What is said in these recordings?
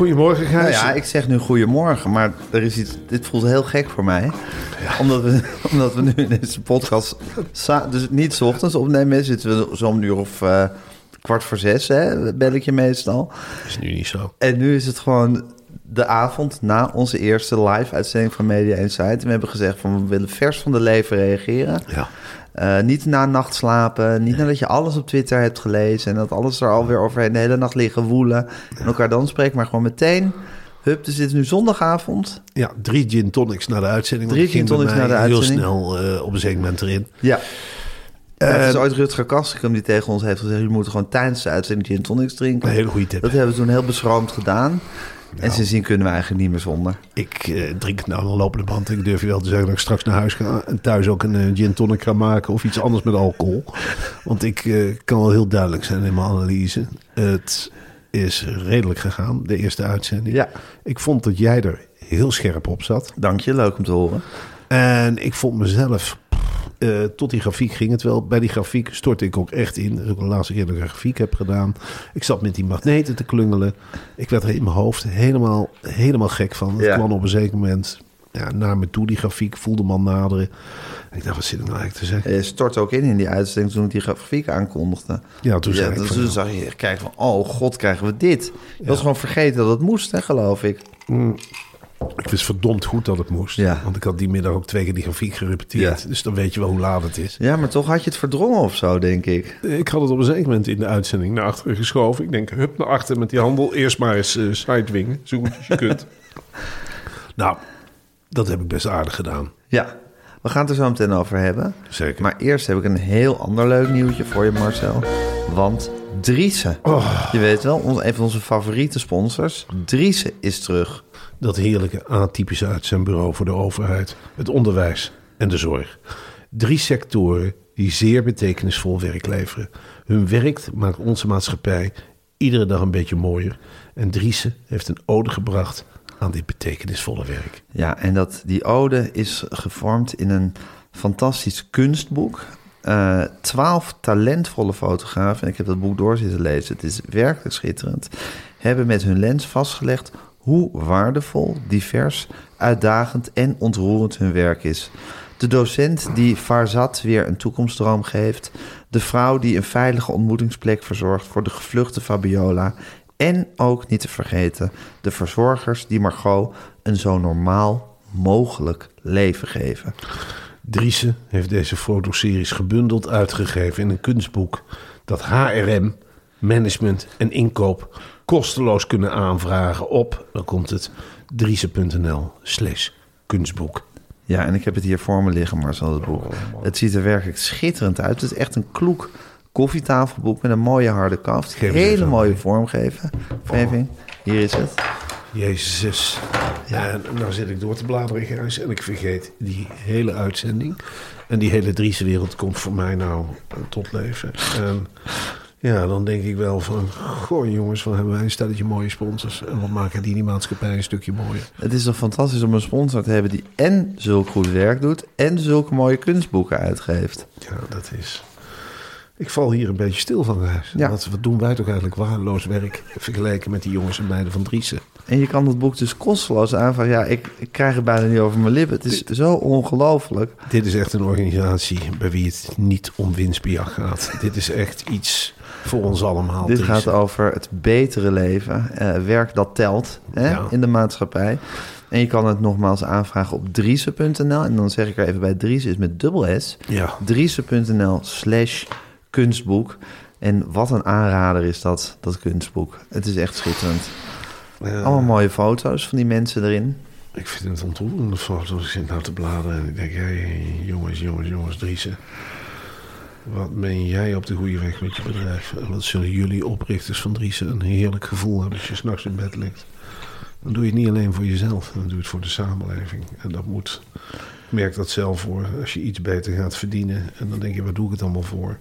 Goedemorgen, Nou Gijs. ja, ik zeg nu goedemorgen, maar er is iets, dit voelt heel gek voor mij. Omdat, we, omdat we nu in deze podcast, dus niet 's ochtends opnemen, zitten we zo om een uur of eh, kwart voor zes, hè, bel ik je meestal. Dat is nu niet zo. En nu is het gewoon de avond na onze eerste live-uitzending van Media Insight. We hebben gezegd van we willen vers van de leven reageren. Ja. Eh, niet na nacht slapen, niet nadat je alles op Twitter hebt gelezen... en dat alles er alweer overheen de hele nacht liggen woelen... en elkaar dan spreken, maar gewoon meteen... Hup, dus dit is nu zondagavond. ja, drie gin tonics na de uitzending. Drie gin tonics na de Heel uitzending. snel eh, op een moment erin. Ja. Eh, het is ooit Rutger Kastrikum die tegen ons heeft gezegd... jullie moeten gewoon tijdens de uitzending gin tonics drinken. Een hele goede tip. Dat hebben we toen heel beschroomd gedaan. En sindsdien kunnen we eigenlijk niet meer zonder. Ik eh, drink het nou aan de lopende band. Ik durf je wel te zeggen dat ik straks naar huis ga en thuis ook een eh, gin tonic ga maken of iets anders met alcohol. Want ik eh, kan wel heel duidelijk zijn in mijn analyse. Het is redelijk gegaan, de eerste uitzending. Ja. Ik vond dat jij er heel scherp op zat. Dank je, leuk om te horen. En ik vond mezelf, eh, tot die grafiek ging het wel. Bij die grafiek stortte ik ook echt in. Dat ook de laatste keer dat ik een grafiek heb gedaan. Ik zat met die magneten te klungelen. Ik werd er in mijn hoofd helemaal, helemaal gek van. Het Ja. kwam op een zeker moment ja, naar me toe, die grafiek. Voelde man naderen. En ik dacht, wat zit ik nou eigenlijk te zeggen? Je stort ook in in die uitzending toen ik die grafiek aankondigde. Ja, toen ik dus toen ja. zag je, krijgen van, oh god, krijgen we dit. Je was gewoon vergeten dat het moest, hè, geloof ik. Ik wist verdomd goed dat het moest. Ja. Want ik had die middag ook twee keer die grafiek gerepeteerd. Ja. Dus dan weet je wel hoe laat het is. Ja, maar toch had je het verdrongen of zo, denk ik. Ik had het op een zeker moment in de uitzending naar achteren geschoven. Ik denk, hup naar achter met die handel. Eerst maar eens uh, sidewingen, zo goed als je kunt. nou, dat heb ik best aardig gedaan. Ja, we gaan het er zo meteen over hebben. Zeker. Maar eerst heb ik een heel ander leuk nieuwtje voor je, Marcel. Want Driese, Oh. je weet wel, een van onze favoriete sponsors. Driese is terug. Dat heerlijke atypische uitzendbureau voor de overheid, het onderwijs en de zorg. Drie sectoren die zeer betekenisvol werk leveren. Hun werk maakt onze maatschappij iedere dag een beetje mooier. En Driese heeft een ode gebracht aan dit betekenisvolle werk. Ja, en dat, die ode is gevormd in een fantastisch kunstboek. Eh, Twaalf talentvolle fotografen, en ik heb dat boek door zitten lezen, het is werkelijk schitterend, hebben met hun lens vastgelegd hoe waardevol, divers, uitdagend en ontroerend hun werk is. De docent die Farzad weer een toekomstdroom geeft. De vrouw die een veilige ontmoetingsplek verzorgt voor de gevluchte Fabiola. En ook niet te vergeten, de verzorgers die Margot een zo normaal mogelijk leven geven. Driese heeft deze fotoseries gebundeld uitgegeven in een kunstboek dat HRM, management en inkoop kosteloos kunnen aanvragen op, dan komt het, driese.nl slash kunstboek. Ja, en ik heb het hier voor me liggen, Marcel, het boek. het ziet er werkelijk schitterend uit. Het is echt een kloek koffietafelboek met een mooie harde kaft. Hele mooie vormgeving. Hier is het. Jezus. En nou zit ik door te bladeren in huis en ik vergeet die hele uitzending. En die hele Driese wereld komt voor mij nou tot leven. En ja, dan denk ik wel van... Goh jongens, van hebben wij een stelletje mooie sponsors. En wat maken die die maatschappij een stukje mooier. Het is toch fantastisch om een sponsor te hebben die en zulk goed werk doet... en zulke mooie kunstboeken uitgeeft. Ja, dat is... Ik val hier een beetje stil van huis. Ja. Wat, wat doen wij toch eigenlijk waardeloos werk... vergeleken met die jongens en meiden van Driessen. En je kan dat boek dus kosteloos aanvragen. Ja, ik, ik krijg het bijna niet over mijn lippen. Het is zo ongelooflijk. Dit is echt een organisatie bij wie het niet om winstbejag gaat. Dit is echt iets voor ons allemaal. Dit gaat over het betere leven. eh, werk dat telt hè, Ja. in de maatschappij. En je kan het nogmaals aanvragen op driese.nl. En dan zeg ik er even bij, Dries is met dubbel S. Ja. Driese.nl slash kunstboek. En wat een aanrader is dat, dat kunstboek. Het is echt schitterend. Ja. Allemaal mooie foto's van die mensen erin. Ik vind het ontroerende foto's. Ik zit nou te bladeren en ik denk... Hey, jongens, jongens, jongens, Driessen. Wat ben jij op de goede weg met je bedrijf? En wat zullen jullie oprichters van Driessen een heerlijk gevoel hebben... als je s'nachts in bed ligt. Dan doe je het niet alleen voor jezelf. Dan doe je het voor de samenleving. En dat moet... Ik merk dat zelf voor. Als je iets beter gaat verdienen... en dan denk je, waar doe ik het allemaal voor?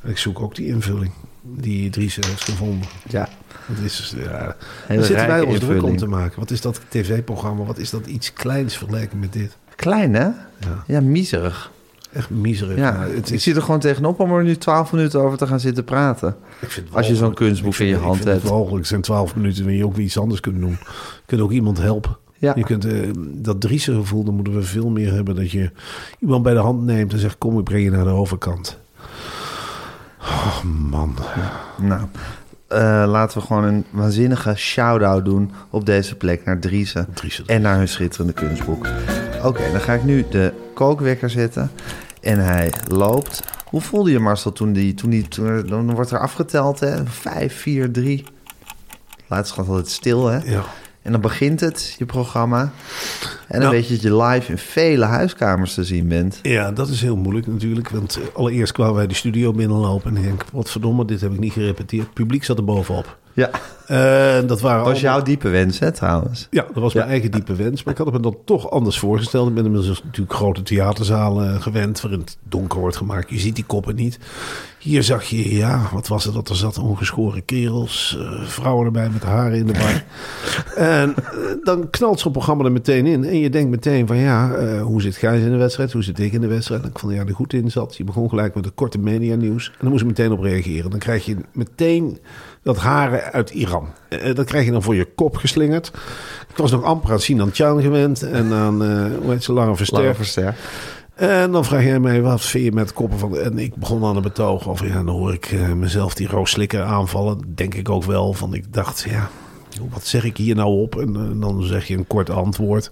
En ik zoek ook die invulling die Driessen heeft gevonden. Ja, Het is, ja, daar zitten wij ons druk om te maken. Wat is dat tv-programma? Wat is dat iets kleins vergeleken met dit? Klein hè? Ja. Ja, miserig. Echt miserig. Ja, het ik zie er gewoon tegenop om er nu twaalf minuten over te gaan zitten praten. ik vind als je zo'n kunstboek vind in je hand het hebt. Het zijn twaalf minuten waarin je ook weer iets anders kunt doen. Je kunt ook iemand helpen. Ja. Je kunt, eh, dat Driese gevoel, dan moeten we veel meer hebben. Dat je iemand bij de hand neemt en zegt... kom, ik breng je naar de overkant. Oh man. Nou, eh, laten we gewoon een waanzinnige shout-out doen op deze plek naar Driese. Driese. En naar hun schitterende kunstboek. Oké, dan ga ik nu de kookwekker zetten. En hij loopt. Hoe voelde je Marcel toen die... Toen die toen, dan wordt er afgeteld, hè? Vijf, vier, drie. Laatst gaat altijd stil, hè? Ja. En dan begint het, je programma. En dan Nou. weet je dat je live in vele huiskamers te zien bent. Ja, dat is heel moeilijk natuurlijk. Want eh, allereerst kwamen wij de studio binnenlopen... en ik denk, wat verdomme, dit heb ik niet gerepeteerd. Het publiek zat er bovenop. Ja, Eh, dat waren was allemaal- jouw diepe wens, hè, trouwens. Ja, dat was Ja. mijn eigen diepe wens. Maar ik had het me dan toch anders voorgesteld. Ik ben inmiddels natuurlijk grote theaterzalen eh, gewend... waarin het donker wordt gemaakt. Je ziet die koppen niet. Hier zag je, ja, wat was het dat er zat? Ongeschoren kerels, eh, vrouwen erbij met haren in de bar. en dan knalt zo'n programma er meteen in. En je denkt meteen van, ja, hoe zit Gijs in de wedstrijd? Hoe zit ik in de wedstrijd? En ik vond, ja, er goed in zat. Je begon gelijk met een korte media nieuws. En dan moest je meteen op reageren. Dan krijg je meteen dat haren uit Iran. Eh, dat krijg je dan voor je kop geslingerd. Ik was nog amper aan Sinan Chan gewend. En aan, eh hoe heet ze, Lange Verster. En dan vraag jij mij, wat vind je met koppen van... En ik begon aan een betoog over, ja, dan hoor ik eh, mezelf die Roos Slikker aanvallen. Denk ik ook wel, van ik dacht, ja, wat zeg ik hier nou op? En, eh, dan zeg je een kort antwoord.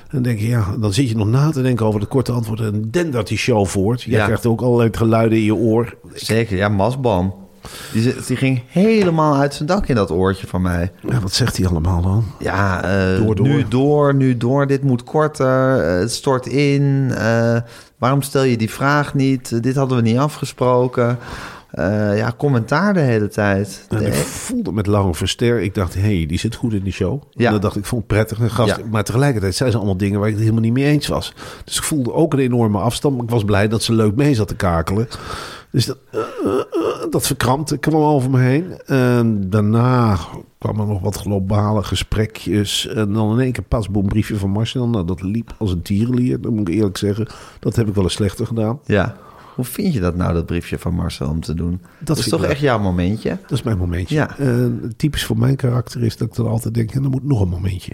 En dan denk je, ja, dan zit je nog na te denken over de korte antwoord. En dendert die show voort. Jij Ja. krijgt ook allerlei geluiden in je oor. Zeker, ja, Masbam. Die, ging helemaal uit zijn dak in dat oortje van mij. Ja, wat zegt hij allemaal dan? Ja, eh, Door, door. nu door, nu door. Dit moet korter. eh, het stort in. eh, waarom stel je die vraag niet? Dit hadden we niet afgesproken. Ja, commentaar de hele tijd. En ik voelde met Lange Verster, ik dacht, hé, hey, die zit goed in die show. Ja. En dat dacht ik, vond het prettig. Een gast, Ja. Maar tegelijkertijd zei ze allemaal dingen waar ik het helemaal niet mee eens was. Dus ik voelde ook een enorme afstand. Maar ik was blij dat ze leuk mee zat te kakelen. Dus dat, dat verkrampte kwam over me heen. En daarna kwamen nog wat globale gesprekjes. En dan in één keer pas een briefje van Marcel. Nou, dat liep als een tierenlier. Dat moet ik eerlijk zeggen. Dat heb ik wel eens slechter gedaan. ja. Hoe vind je dat nou, dat briefje van Marcel, om te doen? Dat, is toch echt jouw momentje? Dat is mijn momentje. Ja. En typisch voor mijn karakter is dat ik dan altijd denk... en er moet nog een momentje.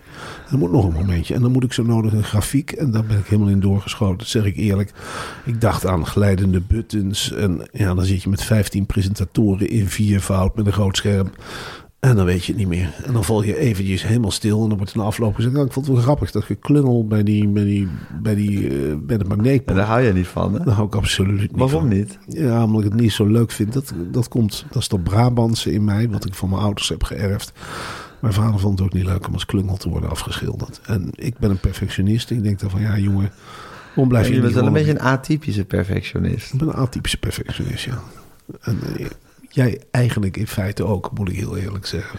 Er moet nog een momentje. En dan moet ik zo nodig een grafiek. En daar ben ik helemaal in doorgeschoten. Dat zeg ik eerlijk. Ik dacht aan glijdende buttons. En ja, dan zit je met 15 presentatoren in viervoud met een groot scherm. En dan weet je het niet meer. En dan val je eventjes helemaal stil. En dan wordt er na afloop gezegd... Nou, ik vond het wel grappig dat geklungel bij, die, bij, die, bij, die, eh, bij de En magneetbal. daar hou je niet van, hè? Daar hou ik absoluut niet Waarom van. niet? Ja, omdat ik het niet zo leuk vind. Dat, dat komt, dat is dat Brabantse in mij, wat ik van mijn ouders heb geërfd. Mijn vader vond het ook niet leuk om als klungel te worden afgeschilderd. En ik ben een perfectionist. Ik denk dan van, ja jongen, waarom blijf je, je bent wel een beetje een atypische perfectionist. Ik ben een atypische perfectionist, ja. En, eh, Jij eigenlijk in feite ook, moet ik heel eerlijk zeggen.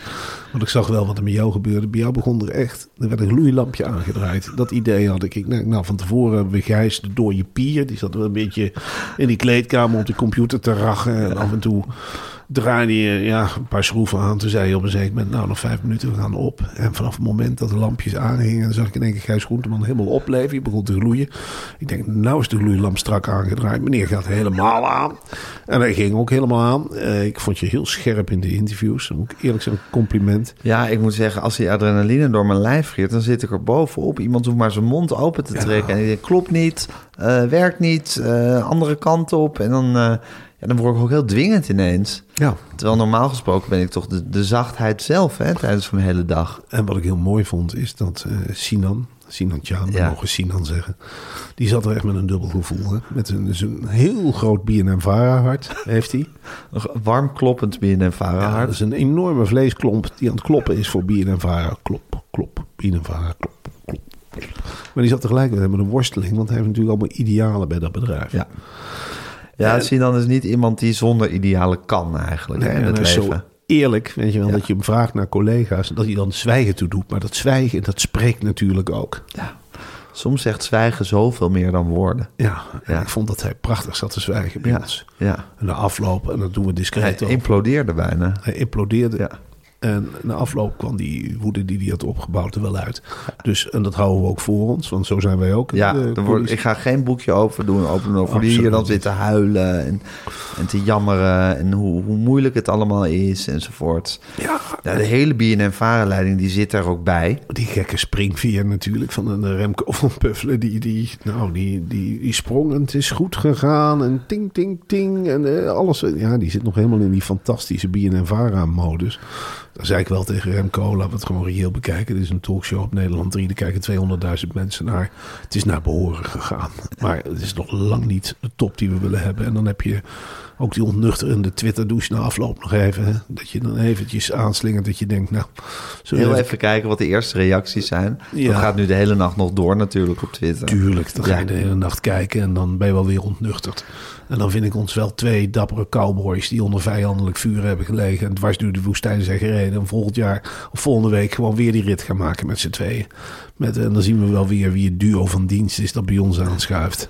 Want ik zag wel wat er met jou gebeurde. Bij jou begon er echt, er werd een gloeilampje aangedraaid. Dat idee had ik. Ik denk, nou, van tevoren hebben we Gijs de door je pier. Die zat wel een beetje in die kleedkamer op de computer te rachen. En af en toe draaide je ja, een paar schroeven aan. Toen zei je op een zeker moment, nou nog vijf minuten, we gaan op. En vanaf het moment dat de lampjes aangingen, zag ik in één keer Gijs Groenteman helemaal opleven. Die begon te gloeien. Ik denk, nou is de gloeilamp strak aangedraaid. Meneer gaat helemaal aan. En hij ging ook helemaal aan. Eh, ik vond je heel scherp in de interviews. Dat moet ik eerlijk zeggen, compliment. Ja, ik moet zeggen, als die adrenaline door mijn lijf giert, dan zit ik er bovenop. Iemand hoeft maar zijn mond open te trekken. En ik denk, klopt niet, eh, werkt niet, eh, andere kant op. En dan, ja, dan word ik ook heel dwingend ineens. Ja. Terwijl normaal gesproken ben ik toch de, de zachtheid zelf hè, tijdens mijn hele dag. En wat ik heel mooi vond, is dat eh, Sinan, Sinan Tjaan, we Ja. mogen Sinan zeggen. Die zat er echt met een dubbel gevoel. Hè? Met een, dus een heel groot BNM-Vara hart heeft hij. Een warm kloppend BNN-Vara Ja, hart. dat is een enorme vleesklomp die aan het kloppen is voor BNM-Vara. Klop, klop, BNM-Vara, klop, klop, klop. Maar die zat tegelijkertijd met een worsteling, want hij heeft natuurlijk allemaal idealen bij dat bedrijf. Ja. Ja, Sinan is niet iemand die zonder idealen kan eigenlijk hè, in en het hij leven. zo eerlijk, weet je wel, dat je hem vraagt naar collega's, dat hij dan zwijgen toe doet. Maar dat zwijgen, dat spreekt natuurlijk ook. Ja. Soms zegt zwijgen zoveel meer dan woorden. Ja, Ja. ik vond dat hij prachtig zat te zwijgen bij Ja, ons. ja. En de afloop, en dat doen we Hij discreet ook. implodeerde bijna. Hij implodeerde. Ja. En na afloop kwam die woede die hij had opgebouwd er wel uit. Dus, en dat houden we ook voor ons, want zo zijn wij ook. Ja, De wordt, politie- ik ga geen boekje open doen, open doen over die hier dan niet. zit te huilen en, en te jammeren en hoe, hoe moeilijk het allemaal is enzovoort. Ja, Ja, de hele BNN-varenleiding die zit daar ook bij. die gekke springveer natuurlijk van een Remco van Puffelen. Die, die, nou, die, die, die sprong en het is goed gegaan. En ting, ting, ting. En eh, alles. Ja, die zit nog helemaal in die fantastische BNN-Vara-modus. Dan zei ik wel tegen Remco, laten we het gewoon reëel bekijken. Dit is een talkshow op Nederland 3. Daar kijken 200.000 mensen naar. Het is naar behoren gegaan. Maar het is nog lang niet de top die we willen hebben. En dan heb je ook die ontnuchterende Twitter-douche na afloop nog even. Hè? Dat je dan eventjes aanslingert dat je denkt, nou... Heel even even kijken wat de eerste reacties zijn. Ja. Dat gaat nu de hele nacht nog door natuurlijk op Twitter. Tuurlijk, dan ga je Ja. de hele nacht kijken en dan ben je wel weer ontnuchterd. En dan vind ik ons wel twee dappere cowboys die onder vijandelijk vuur hebben gelegen. En dwars door de woestijn zijn gereden. En volgend jaar of volgende week gewoon weer die rit gaan maken met z'n tweeën. Met, en dan zien we wel weer wie het duo van dienst is dat bij ons aanschuift.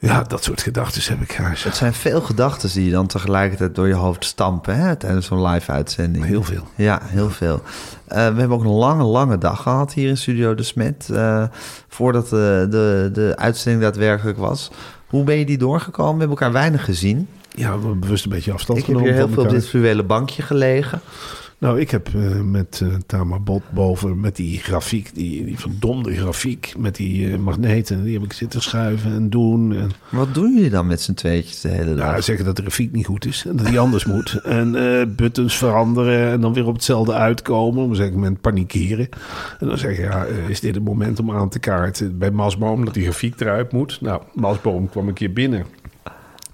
Ja, dat soort gedachten heb ik, Gijs. Het zijn veel gedachten die je dan tegelijkertijd door je hoofd stampen hè, tijdens zo'n live-uitzending. Heel veel. Ja, heel veel. Eh, we hebben ook een lange, lange dag gehad hier in Studio De Smet. eh, voordat de, de, de uitzending daadwerkelijk was. Hoe ben je die doorgekomen? We hebben elkaar weinig gezien. Ja, we hebben bewust een beetje afstand Ik heb genomen hier heel veel op dit fluwelen bankje gelegen. Nou, ik heb eh, met eh Tamar Bot boven met die grafiek, die, die verdomde grafiek met die eh, magneten, die heb ik zitten schuiven en doen. En, Wat doen jullie dan met z'n tweetjes de hele dag? ja, zeggen dat de grafiek niet goed is en dat die anders moet. En buttons veranderen en dan weer op hetzelfde uitkomen. Op een zeker moment panikeren. En dan zeggen ja, is dit het moment om aan te kaarten bij Masboom dat die grafiek eruit moet? Nou, Masboom kwam een keer binnen.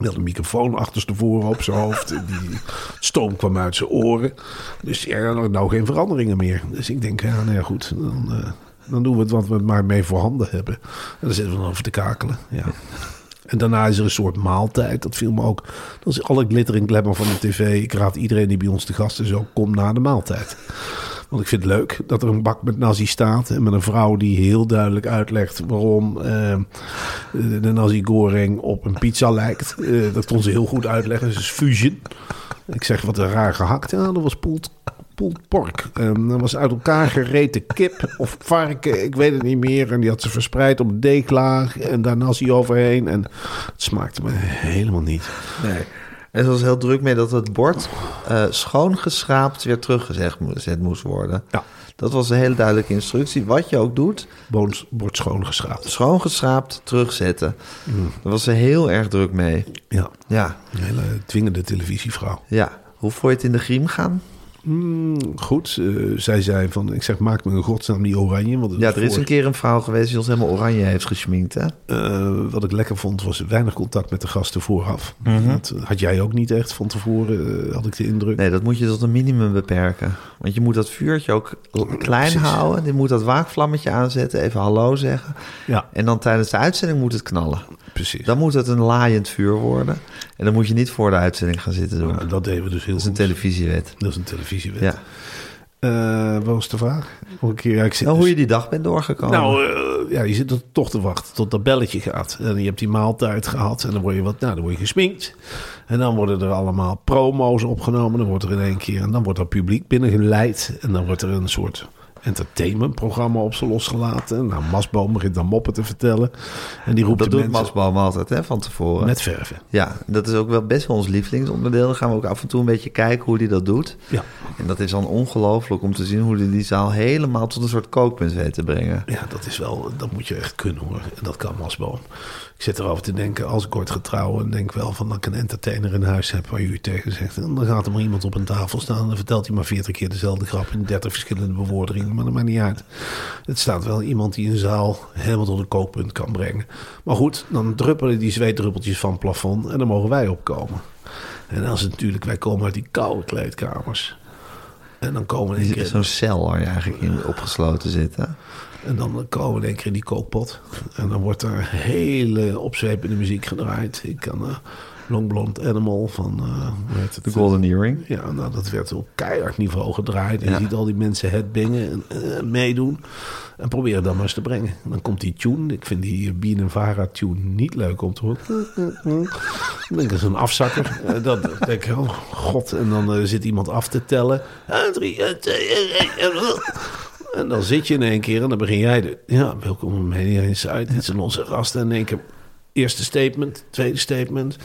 Hij had een microfoon achterstevoren op zijn hoofd. Die stoom kwam uit zijn oren. Dus ja, nou, nou geen veranderingen meer. Dus ik denk, ja, nou ja, goed. Dan, eh, dan doen we het wat we maar mee voorhanden hebben. En dan zitten we dan over te kakelen. Ja. En daarna is er een soort maaltijd. Dat viel me ook. Dat is alle glitter en glamour van de tv. Ik raad iedereen die bij ons te gast is ook, kom na de maaltijd. Want ik vind het leuk dat er een bak met nazi staat. En met een vrouw die heel duidelijk uitlegt waarom eh, de nazi goreng op een pizza lijkt. Eh, dat kon ze heel goed uitleggen. Is fusion. Ik zeg wat een raar gehakt. Ja, dat was pulled pork. En dat was uit elkaar gereten kip of varken. Ik weet het niet meer. En die had ze verspreid op een deeklaag. En daar nazi overheen. En het smaakte me helemaal niet. Nee. En ze was heel druk mee dat het bord eh, schoongeschraapt weer teruggezet moest, worden. Ja. Dat was een hele duidelijke instructie. Wat je ook doet, Boons wordt schoongeschraapt. schoongeschraapt, terugzetten. Daar was ze heel erg druk mee. Ja, Ja, een hele dwingende televisievrouw. ja. Hoe vond je het in de griem gaan? Mm, goed, eh, zij zei van, ik zeg, maak me een godsnaam niet oranje. Want Ja, er is voor- een keer een vrouw geweest die ons helemaal oranje heeft geschminkt, hè? Eh, wat ik lekker vond, was weinig contact met de gasten vooraf. Mhm. Dat had jij ook niet echt van tevoren, eh, had ik de indruk. Nee, dat moet je tot een minimum beperken. Want je moet dat vuurtje ook klein Precies. houden. Je moet dat waakvlammetje aanzetten, even hallo zeggen. Ja, En dan tijdens de uitzending moet het knallen. precies. Dan moet het een laaiend vuur worden. En dan moet je niet voor de uitzending gaan zitten doen. Nou, dat deden we dus heel dat is een televisiewet. Dat is een Ja. Eh, wat was de vraag? Nog een keer, ja, ik zit Nou, dus- hoe je die dag bent doorgekomen. Nou, eh, ja, je zit er toch te wachten tot dat belletje gaat. En je hebt die maaltijd gehad en dan word je wat, nou, dan word je gesminkt. En dan worden er allemaal promo's opgenomen. Dan wordt er in één keer, en dan wordt er publiek binnengeleid. En dan wordt er een soort entertainmentprogramma op ze losgelaten. Nou, Masboom begint dan moppen te vertellen. En die roept dat de doet mensen Masboom altijd, hè, van tevoren. met verven. Ja, dat is ook wel best wel ons lievelingsonderdeel. Dan gaan we ook af en toe een beetje kijken hoe hij dat doet. Ja. En dat is dan ongelooflijk om te zien hoe hij die zaal helemaal tot een soort kookpunt weet te brengen. Ja, dat is wel, dat moet je echt kunnen hoor. En dat kan Masboom. Ik zit erover te denken, als ik ooit ga trouwen, denk wel van dat ik een entertainer in huis heb waar u tegen zegt. En dan gaat er maar iemand op een tafel staan en dan vertelt hij maar 40 keer dezelfde grap in 30 verschillende bewoordingen. Maar dat maakt niet uit. Het staat wel iemand die een zaal helemaal tot een kookpunt kan brengen. Maar goed, dan druppelen die zweetdruppeltjes van het plafond en dan mogen wij opkomen. En dan is het natuurlijk, wij komen uit die koude kleedkamers. En dan komen we in keer- Zo'n cel waar je eigenlijk in opgesloten zit. Hè? en dan komen we in één keer in die kookpot. En dan wordt er hele opzwepende muziek gedraaid. Ik kan eh Long Blonde Animal van... eh, het? De Golden Earring. Ja, nou, dat werd op keihard niveau gedraaid. En Ja. je ziet al die mensen headbingen en eh, meedoen. En proberen dat maar eens te brengen. En dan komt die tune. Ik vind die Bien en Vara tune niet leuk om te horen. Dan denk ik, dat is een afzakker. Eh, Dat dan denk ik, oh god. En dan eh, zit iemand af te tellen. Ah, eh, eh, eh, eh. En dan zit je in één keer en dan begin jij de... Ja, welkom Media Insight. Dit zijn onze gasten. En in één keer eerste statement, tweede statement.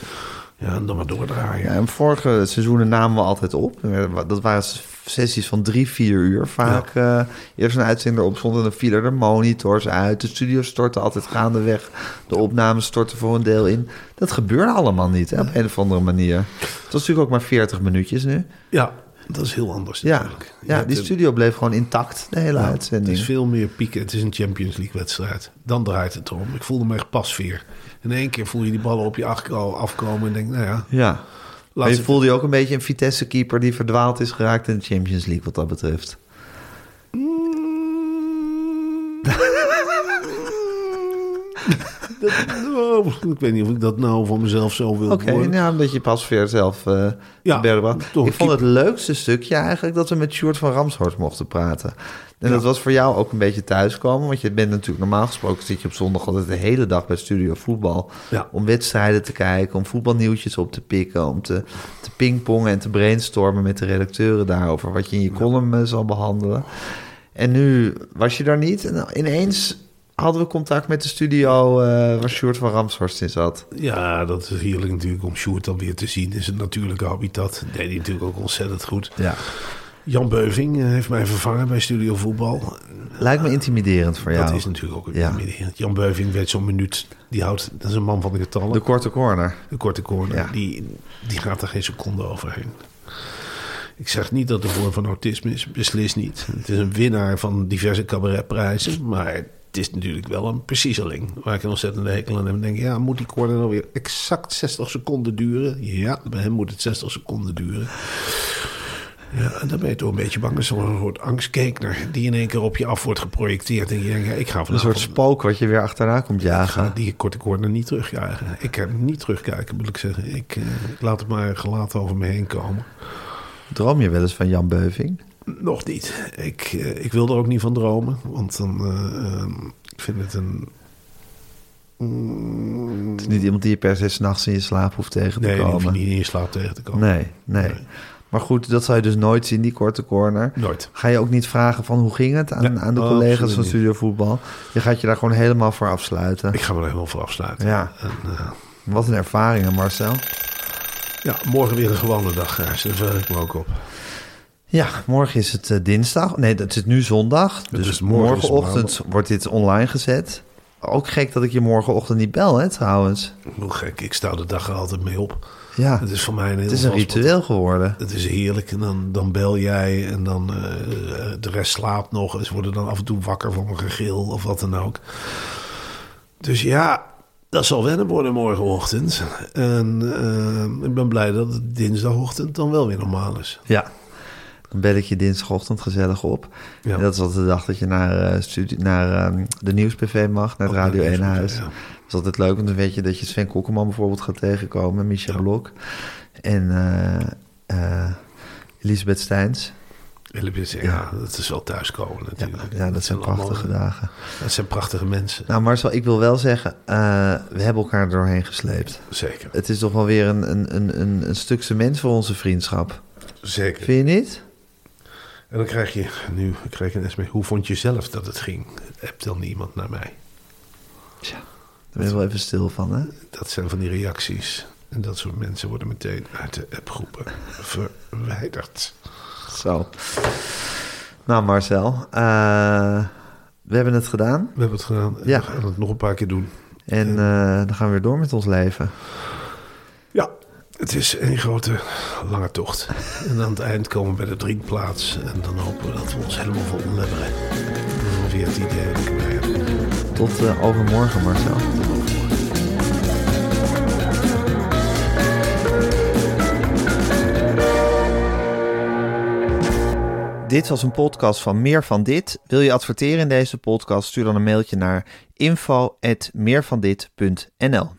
Ja, en dan maar doordraaien. Ja, en vorige seizoenen namen we altijd op. Dat waren sessies van drie, vier uur. Vaak eh, eerst een uitzender op stond en dan vielen er monitors uit. De studio stortte altijd gaandeweg. De opnames stortten voor een deel in. Dat gebeurde allemaal niet, hè, op een of andere manier. Het was natuurlijk ook maar 40 minuutjes nu. Ja, dat is heel anders natuurlijk. Ja die een- studio bleef gewoon intact de hele ja, uitzending. Het is veel meer pieken. Het is een Champions League wedstrijd. Dan draait het erom. Ik voelde me echt pasveer. In één keer voel je die ballen op je afko- afkomen en denk, nou ja, Ja. Maar je voelde je ook een beetje een Vitesse-keeper... die verdwaald is geraakt in de Champions League, wat dat betreft. Dat- oh, ik weet niet of ik dat nou van mezelf zo wil Oké, nou, omdat je pas weer zelf eh Ja, toch Ik vond het leukste stukje eigenlijk dat we met Sjoerd van Ramshorst mochten praten. En dat was voor jou ook een beetje thuiskomen. Want je bent natuurlijk normaal gesproken zit je op zondag altijd de hele dag bij Studio Voetbal. Ja. Om wedstrijden te kijken, om voetbalnieuwtjes op te pikken. Om te, te pingpongen en te brainstormen met de redacteuren daarover. Wat je in je column eh, zal behandelen. En nu was je daar niet. En ineens hadden we contact met de studio eh, waar Sjoerd van Ramshorst in zat. Ja, dat is heerlijk natuurlijk om Sjoerd dan weer te zien. in zijn natuurlijke habitat. Dat deed hij natuurlijk ook ontzettend goed. Ja. Jan Beuving eh, heeft mij vervangen bij Studio Voetbal. Lijkt me intimiderend voor jou. Dat is natuurlijk ook een Ja. ja. Jan Beuving weet zo'n minuut. Die houdt, dat is een man van de getallen. De De, korte corner. korte corner. Ja. Die, die gaat er geen seconde overheen. Ik zeg niet dat de vorm van autisme is. Beslist niet. Het is een winnaar van diverse cabaretprijzen. Maar is natuurlijk wel een preciezeling. Waar ik een ontzettende hekel aan heb. En denk, ja, moet die corner nou weer exact 60 seconden duren? Ja, bij hem moet het 60 seconden duren. Ja, en dan ben je toch een beetje bang. Zo'n soort angstkekener die in één keer op je af wordt geprojecteerd. En je denkt, ja, ik ga Een soort spook wat je weer achterna komt Ik jagen. die korte corner niet terugjagen. Ik heb hem niet terugkijken, moet ik zeggen. Ik, eh, ik laat het maar gelaten over me heen komen. Droom je wel eens van Jan Beuving? Nog niet. Ik, eh, ik wil er ook niet van dromen. Want dan... ehm, ik vind het een... Mm, Het is niet iemand die je per se s'nachts in je slaap hoeft tegen te nee, komen. niet in je slaap tegen te komen. Nee, nee, Maar goed, dat zal je dus nooit zien, die korte corner. Nooit. Ga je ook niet vragen van hoe ging het aan, Nee, aan de collega's van. Studio Voetbal? Je gaat je daar gewoon helemaal voor afsluiten. Ik ga me er helemaal voor afsluiten. Ja. En, eh, Wat een ervaringen, Marcel. ja, morgen weer een gewone dag. Daar verheug ik me ook op. Ja, morgen is het eh, dinsdag. Nee, het is nu zondag. Dus morgen morgenochtend wordt dit online gezet. Ook gek dat ik je morgenochtend niet bel, hè, trouwens. Hoe gek, ik sta de dag er altijd mee op. Ja, Het is voor mij een heel het is een ritueel geworden. Het is heerlijk. En dan, dan bel jij en dan eh, de rest slaapt nog. Ze worden dan af en toe wakker van een gegil of wat dan ook. Dus ja, dat zal wennen worden morgenochtend. En eh, ik ben blij dat het dinsdagochtend dan wel weer normaal is. Ja. Dan bel ik je dinsdagochtend gezellig op. Ja. En dat is altijd de dag dat je naar, eh, studie, naar eh, de nieuwsbv mag, naar het Radio de 1 Nieuwsbv, huis. ja. Dat is altijd leuk, want dan weet je dat je Sven Kokkelman bijvoorbeeld gaat tegenkomen, Michel Blok en eh, eh, Elisabeth Steins. Elisabeth, ja, dat is wel thuiskomen natuurlijk. ja, dat zijn prachtige dagen. Dat zijn prachtige mensen. Nou, Marcel, ik wil wel zeggen, we hebben elkaar er doorheen gesleept. Zeker. Het is toch wel weer een, een, een, een, een stuk cement voor onze vriendschap. Zeker. Vind je niet? En dan krijg je, nu krijg je een mee. Hoe vond je zelf dat het ging? Hebt dan niemand naar mij? Tja, daar ben je wel even stil van, hè? Dat zijn van die reacties. En dat soort mensen worden meteen uit de appgroepen verwijderd. Zo. Nou, Marcel, eh, we hebben het gedaan. We hebben het gedaan. En Ja. We gaan het nog een paar keer doen. En eh, dan gaan we weer door met ons leven. Het is een grote lange tocht. En aan het eind komen we bij de drinkplaats. En dan hopen we dat we ons helemaal vol leveren. Ongeveer het idee dat ik erbij heb. Tot overmorgen, Marcel. Dit was een podcast van Meer van Dit. Wil je adverteren in deze podcast? Stuur dan een mailtje naar info@meervandit.nl.